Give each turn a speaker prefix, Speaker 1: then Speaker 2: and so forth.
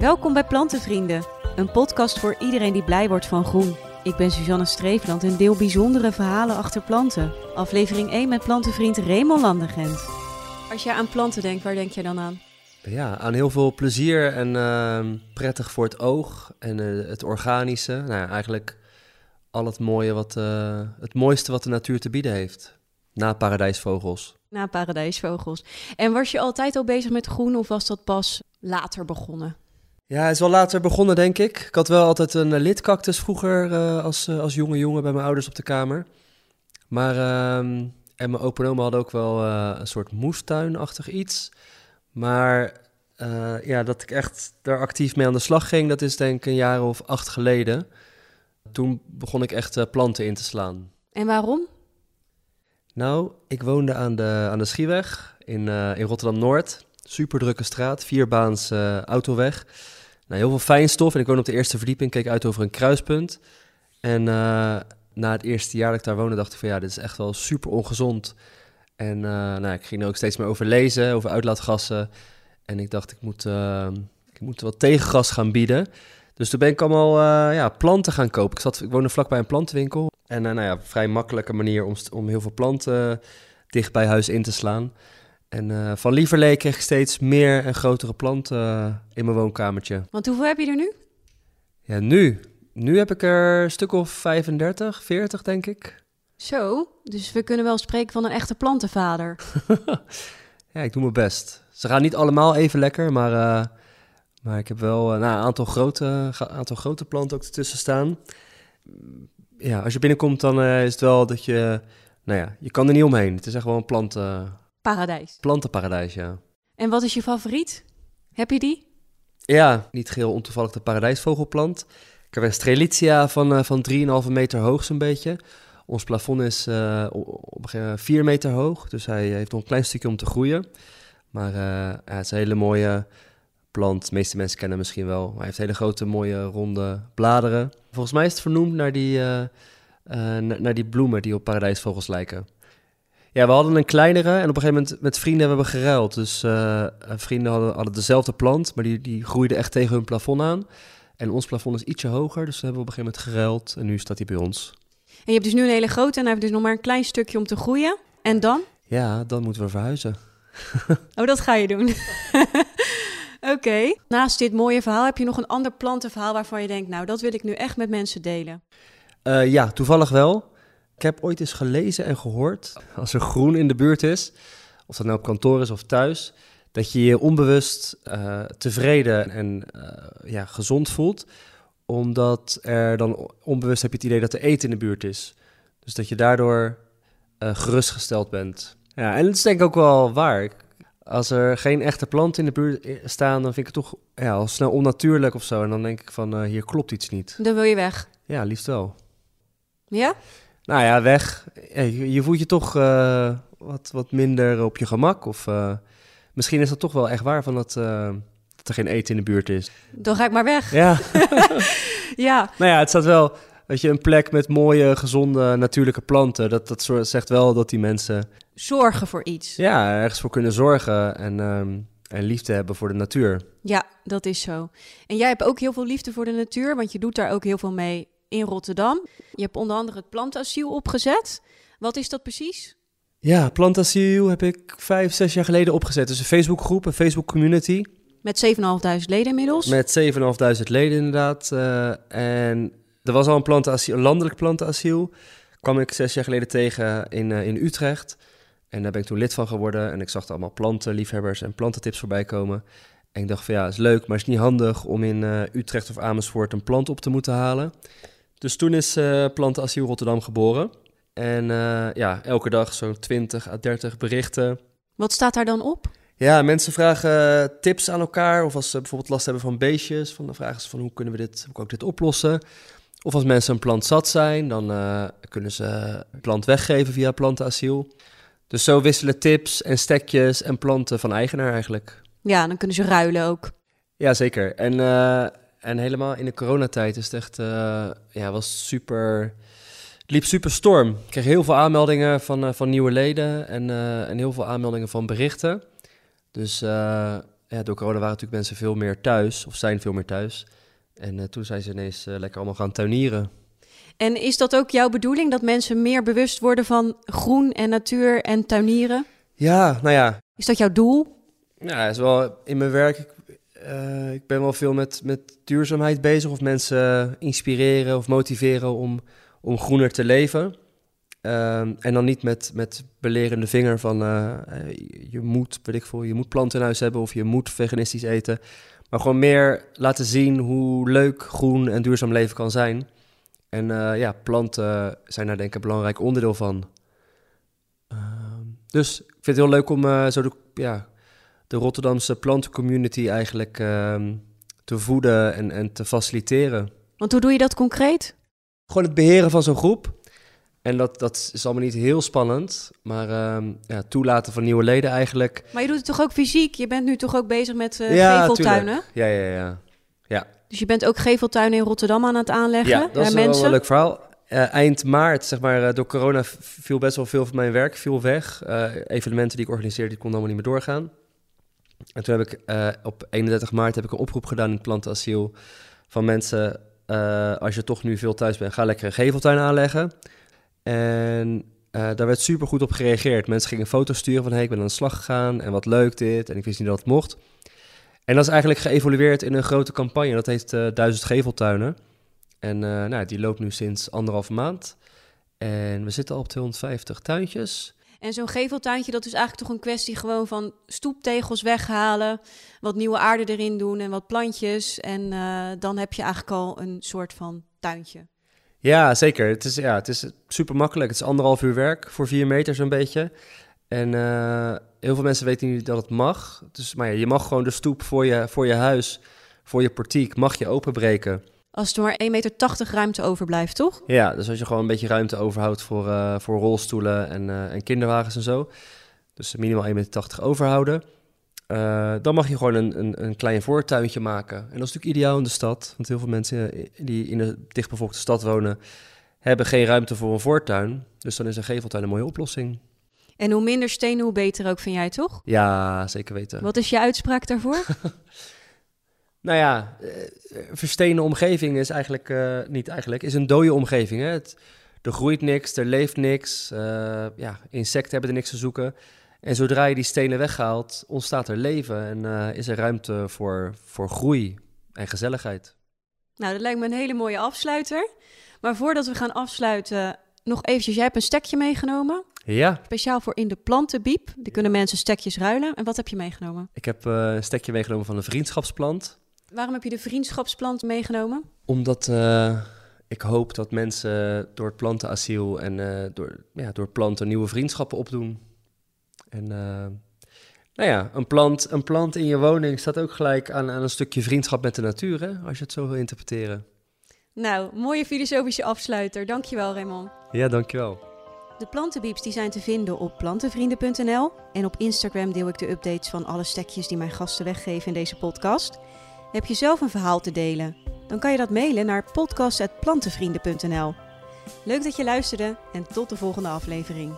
Speaker 1: Welkom bij Plantenvrienden, een podcast voor iedereen die blij wordt van groen. Ik ben Suzanne Streefland en deel bijzondere verhalen achter planten. Aflevering 1 met plantenvriend Raymond Landegent. Als je aan planten denkt, waar denk je dan aan?
Speaker 2: Ja, aan heel veel plezier en ehm, prettig voor het oog en eh, het organische. Nou ja, eigenlijk al het mooie wat, eh, het mooiste wat de natuur te bieden heeft. Na paradijsvogels.
Speaker 1: Na paradijsvogels. En was je altijd al bezig met groen of was dat pas later begonnen?
Speaker 2: Ja, het is wel later begonnen, denk ik. Ik had wel altijd een eh, lidcactus vroeger eh, als, eh, als jonge jongen bij mijn ouders op de kamer. Maar, ehm, en mijn opa en oma hadden ook wel een soort moestuinachtig iets. Maar ja, dat ik echt daar actief mee aan de slag ging, dat is denk ik een jaar of acht geleden. Toen begon ik echt planten in te slaan.
Speaker 1: En waarom?
Speaker 2: Nou, ik woonde aan de, aan de Schieweg in, in Rotterdam-Noord. Super drukke straat, vierbaans autoweg. Nou, heel veel fijnstof. En ik woonde op de eerste verdieping, keek uit over een kruispunt. En eh, na het eerste jaar dat ik daar woonde, dacht ik van ja, dit is echt wel super ongezond. En eh, nou, ik ging er ook steeds meer over lezen, over uitlaatgassen. En ik dacht, ik moet, eh, ik moet wat tegengas gaan bieden. Dus toen ben ik allemaal eh, ja, planten gaan kopen. Ik, zat, ik woonde vlakbij een plantenwinkel. En nou ja, vrij makkelijke manier om, om heel veel planten dicht bij huis in te slaan. En eh, van lieverlee kreeg ik steeds meer en grotere planten eh, in mijn woonkamertje.
Speaker 1: Want hoeveel heb je er nu?
Speaker 2: Ja, nu. Nu heb ik er een stuk of 35, 40 denk ik.
Speaker 1: Zo, dus we kunnen wel spreken van een echte plantenvader.
Speaker 2: Ja, ik doe mijn best. Ze gaan niet allemaal even lekker, maar, eh, maar ik heb wel nou, een aantal grote, aantal grote planten ook ertussen staan. Ja, als je binnenkomt, dan is het wel dat je... Nou ja, je kan er niet omheen. Het is echt wel een planten,
Speaker 1: Paradijs.
Speaker 2: plantenparadijs, ja.
Speaker 1: En wat is je favoriet? Heb je die?
Speaker 2: Ja, niet geheel ontoevallig de paradijsvogelplant. Ik heb een strelitzia van, eh, van 3,5 meter hoog zo'n beetje. Ons plafond is eh, o- op moment 4 meter hoog, dus hij heeft nog een klein stukje om te groeien. Maar eh, ja, het is een hele mooie plant. De meeste mensen kennen hem misschien wel. Hij heeft hele grote, mooie, ronde bladeren. Volgens mij is het vernoemd naar die, eh, eh, na- naar die bloemen die op paradijsvogels lijken. Ja, we hadden een kleinere en op een gegeven moment met vrienden hebben we geruild. Dus eh, eh, vrienden hadden, hadden dezelfde plant, maar die, die groeide echt tegen hun plafond aan. En ons plafond is ietsje hoger, dus we hebben op een gegeven moment geruild en nu staat hij bij ons.
Speaker 1: En je hebt dus nu een hele grote en hij heeft dus nog maar een klein stukje om te groeien. En dan?
Speaker 2: Ja, dan moeten we verhuizen.
Speaker 1: Oh, dat ga je doen. Oké. Naast dit mooie verhaal heb je nog een ander plantenverhaal waarvan je denkt, nou, dat wil ik nu echt met mensen delen.
Speaker 2: Eh, ja, toevallig wel. Ik heb ooit eens gelezen en gehoord, als er groen in de buurt is, of dat nou op kantoor is of thuis, dat je je onbewust eh, tevreden en eh, ja, gezond voelt, omdat er dan onbewust heb je het idee dat er eten in de buurt is. Dus dat je daardoor eh, gerustgesteld bent. Ja, en dat is denk ik ook wel waar. Als er geen echte planten in de buurt staan, dan vind ik het toch ja, al snel onnatuurlijk of zo. En dan denk ik van, hier klopt iets niet.
Speaker 1: Dan wil je weg.
Speaker 2: Ja, liefst wel.
Speaker 1: Ja?
Speaker 2: Nou ja, weg. Je, je voelt je toch eh, wat, wat minder op je gemak. Of eh, misschien is dat toch wel echt waar van dat, eh, dat er geen eten in de buurt is.
Speaker 1: Dan ga ik maar weg.
Speaker 2: Ja,
Speaker 1: Ja.
Speaker 2: nou ja, het staat wel. Weet je, een plek met mooie, gezonde, natuurlijke planten. Dat, dat zegt wel dat die mensen
Speaker 1: Zorgen voor iets.
Speaker 2: ja, ergens voor kunnen zorgen en, ehm, en liefde hebben voor de natuur.
Speaker 1: Ja, dat is zo. En jij hebt ook heel veel liefde voor de natuur, want je doet daar ook heel veel mee in Rotterdam. Je hebt onder andere het plantenasiel opgezet. Wat is dat precies?
Speaker 2: Ja, Plantasiel heb ik vijf, zes jaar geleden opgezet. Dus een Facebookgroep, een Facebook community.
Speaker 1: Met 7.500 leden inmiddels.
Speaker 2: Met 7.500 leden inderdaad. eh, en er was al een, plantenasiel, een landelijk plantenasiel. Kwam ik zes jaar geleden tegen in, eh, in Utrecht. En daar ben ik toen lid van geworden. En ik zag er allemaal plantenliefhebbers en plantentips voorbij komen. En ik dacht van ja, is leuk, maar is niet handig om in eh, Utrecht of Amersfoort een plant op te moeten halen. Dus toen is eh Plantenasiel Rotterdam geboren. En eh, ja, elke dag zo'n 20 à 30 berichten
Speaker 1: Wat staat daar dan op?
Speaker 2: ja, mensen vragen tips aan elkaar. Of als ze bijvoorbeeld last hebben van beestjes, van, dan vragen ze van hoe kunnen we dit, hoe kan ik dit oplossen? Of als mensen een plant zat zijn, dan eh, kunnen ze een plant weggeven via plantenasiel. Dus zo wisselen tips en stekjes en planten van eigenaar eigenlijk.
Speaker 1: Ja, dan kunnen ze ruilen ook.
Speaker 2: Ja, zeker. En, eh, en helemaal in de coronatijd is het echt, eh, ja, was super, het liep super storm. Ik kreeg heel veel aanmeldingen van, eh, van nieuwe leden en, eh, en heel veel aanmeldingen van berichten. Dus ja, door corona waren natuurlijk mensen veel meer thuis, of zijn veel meer thuis. En toen zijn ze ineens lekker allemaal gaan tuinieren.
Speaker 1: En is dat ook jouw bedoeling, dat mensen meer bewust worden van groen en natuur en tuinieren?
Speaker 2: Ja, nou ja,
Speaker 1: Is dat jouw doel?
Speaker 2: Ja, is wel in mijn werk. Ik, eh, ik ben wel veel met, met duurzaamheid bezig. Of mensen inspireren of motiveren om, om groener te leven. Ehm, en dan niet met, met belerende vinger van eh, eh, je moet, weet ik veel, je moet planten in huis hebben of je moet veganistisch eten. Maar gewoon meer laten zien hoe leuk groen en duurzaam leven kan zijn. En ja, planten zijn daar denk ik een belangrijk onderdeel van. Ehm, dus ik vind het heel leuk om zo de, ja, de Rotterdamse plantencommunity eigenlijk ehm, te voeden en, en te faciliteren.
Speaker 1: Want hoe doe je dat concreet?
Speaker 2: Gewoon het beheren van zo'n groep. En dat, dat is allemaal niet heel spannend, maar ehm, ja, toelaten van nieuwe leden eigenlijk.
Speaker 1: Maar je doet het toch ook fysiek? Je bent nu toch ook bezig met eh,
Speaker 2: Ja,
Speaker 1: geveltuinen?
Speaker 2: Ja, ja, ja.
Speaker 1: Dus je bent ook geveltuinen in Rotterdam aan het aanleggen
Speaker 2: Ja, dat is wel een leuk verhaal. Eh, eind maart, zeg maar, eh, door corona viel best wel veel van mijn werk viel weg. Evenementen die ik organiseerde, die konden allemaal niet meer doorgaan. En toen heb ik eh, op 31 maart heb ik een oproep gedaan in het plantenasiel van mensen, eh, als je toch nu veel thuis bent, ga lekker een geveltuin aanleggen. En eh, daar werd super goed op gereageerd. Mensen gingen foto's sturen van, hey, ik ben aan de slag gegaan en wat leuk dit. En ik wist niet dat het mocht. En dat is eigenlijk geëvolueerd in een grote campagne. Dat heet eh Duizend Geveltuinen. En nou, die loopt nu sinds anderhalve maand. En we zitten al op 250 tuintjes.
Speaker 1: En zo'n geveltuintje, dat is eigenlijk toch een kwestie gewoon van stoeptegels weghalen, wat nieuwe aarde erin doen en wat plantjes. En eh, dan heb je eigenlijk al een soort van tuintje.
Speaker 2: Ja, zeker. Het is, ja, het is super makkelijk. Het is anderhalf uur werk voor vier meter zo'n beetje. En eh, heel veel mensen weten niet dat het mag. Dus, maar ja, je mag gewoon de stoep voor je, voor je huis, voor je portiek, mag je openbreken.
Speaker 1: Als er maar 1,80 meter ruimte overblijft, toch?
Speaker 2: Ja, dus als je gewoon een beetje ruimte overhoudt voor, eh, voor rolstoelen en, eh, en kinderwagens en zo. Dus minimaal 1,80 meter overhouden. eh, dan mag je gewoon een, een, een klein voortuintje maken. En dat is natuurlijk ideaal in de stad. Want heel veel mensen die in een dichtbevolkte stad wonen... hebben geen ruimte voor een voortuin. Dus dan is een geveltuin een mooie oplossing.
Speaker 1: En hoe minder stenen, hoe beter ook, vind jij toch?
Speaker 2: Ja, zeker weten.
Speaker 1: Wat is je uitspraak daarvoor?
Speaker 2: Nou ja, eh, verstenen omgeving is eigenlijk, eh, niet eigenlijk, is een dode omgeving. Hè? Het, er groeit niks, er leeft niks. eh, ja, insecten hebben er niks te zoeken. En zodra je die stenen weghaalt, ontstaat er leven en is er ruimte voor, voor groei en gezelligheid.
Speaker 1: nou, dat lijkt me een hele mooie afsluiter. Maar voordat we gaan afsluiten, nog eventjes, jij hebt een stekje meegenomen.
Speaker 2: Ja,
Speaker 1: Speciaal voor in de plantenbiep. Die kunnen mensen stekjes ruilen. En wat heb je meegenomen?
Speaker 2: ik heb een stekje meegenomen van een vriendschapsplant.
Speaker 1: Waarom heb je de vriendschapsplant meegenomen?
Speaker 2: Omdat eh, ik hoop dat mensen door het plantenasiel en eh, door, ja, door planten nieuwe vriendschappen opdoen. En eh, nou ja, een plant, een plant in je woning staat ook gelijk aan, aan een stukje vriendschap met de natuur, hè, als je het zo wil interpreteren.
Speaker 1: Nou, mooie filosofische afsluiter. Dankjewel, Raymond.
Speaker 2: Ja, dankjewel.
Speaker 1: De plantenbieps die zijn te vinden op plantenvrienden.nl. En op Instagram deel ik de updates van alle stekjes die mijn gasten weggeven in deze podcast. Heb je zelf een verhaal te delen? Dan kan je dat mailen naar podcast.plantenvrienden.nl. Leuk dat je luisterde en tot de volgende aflevering.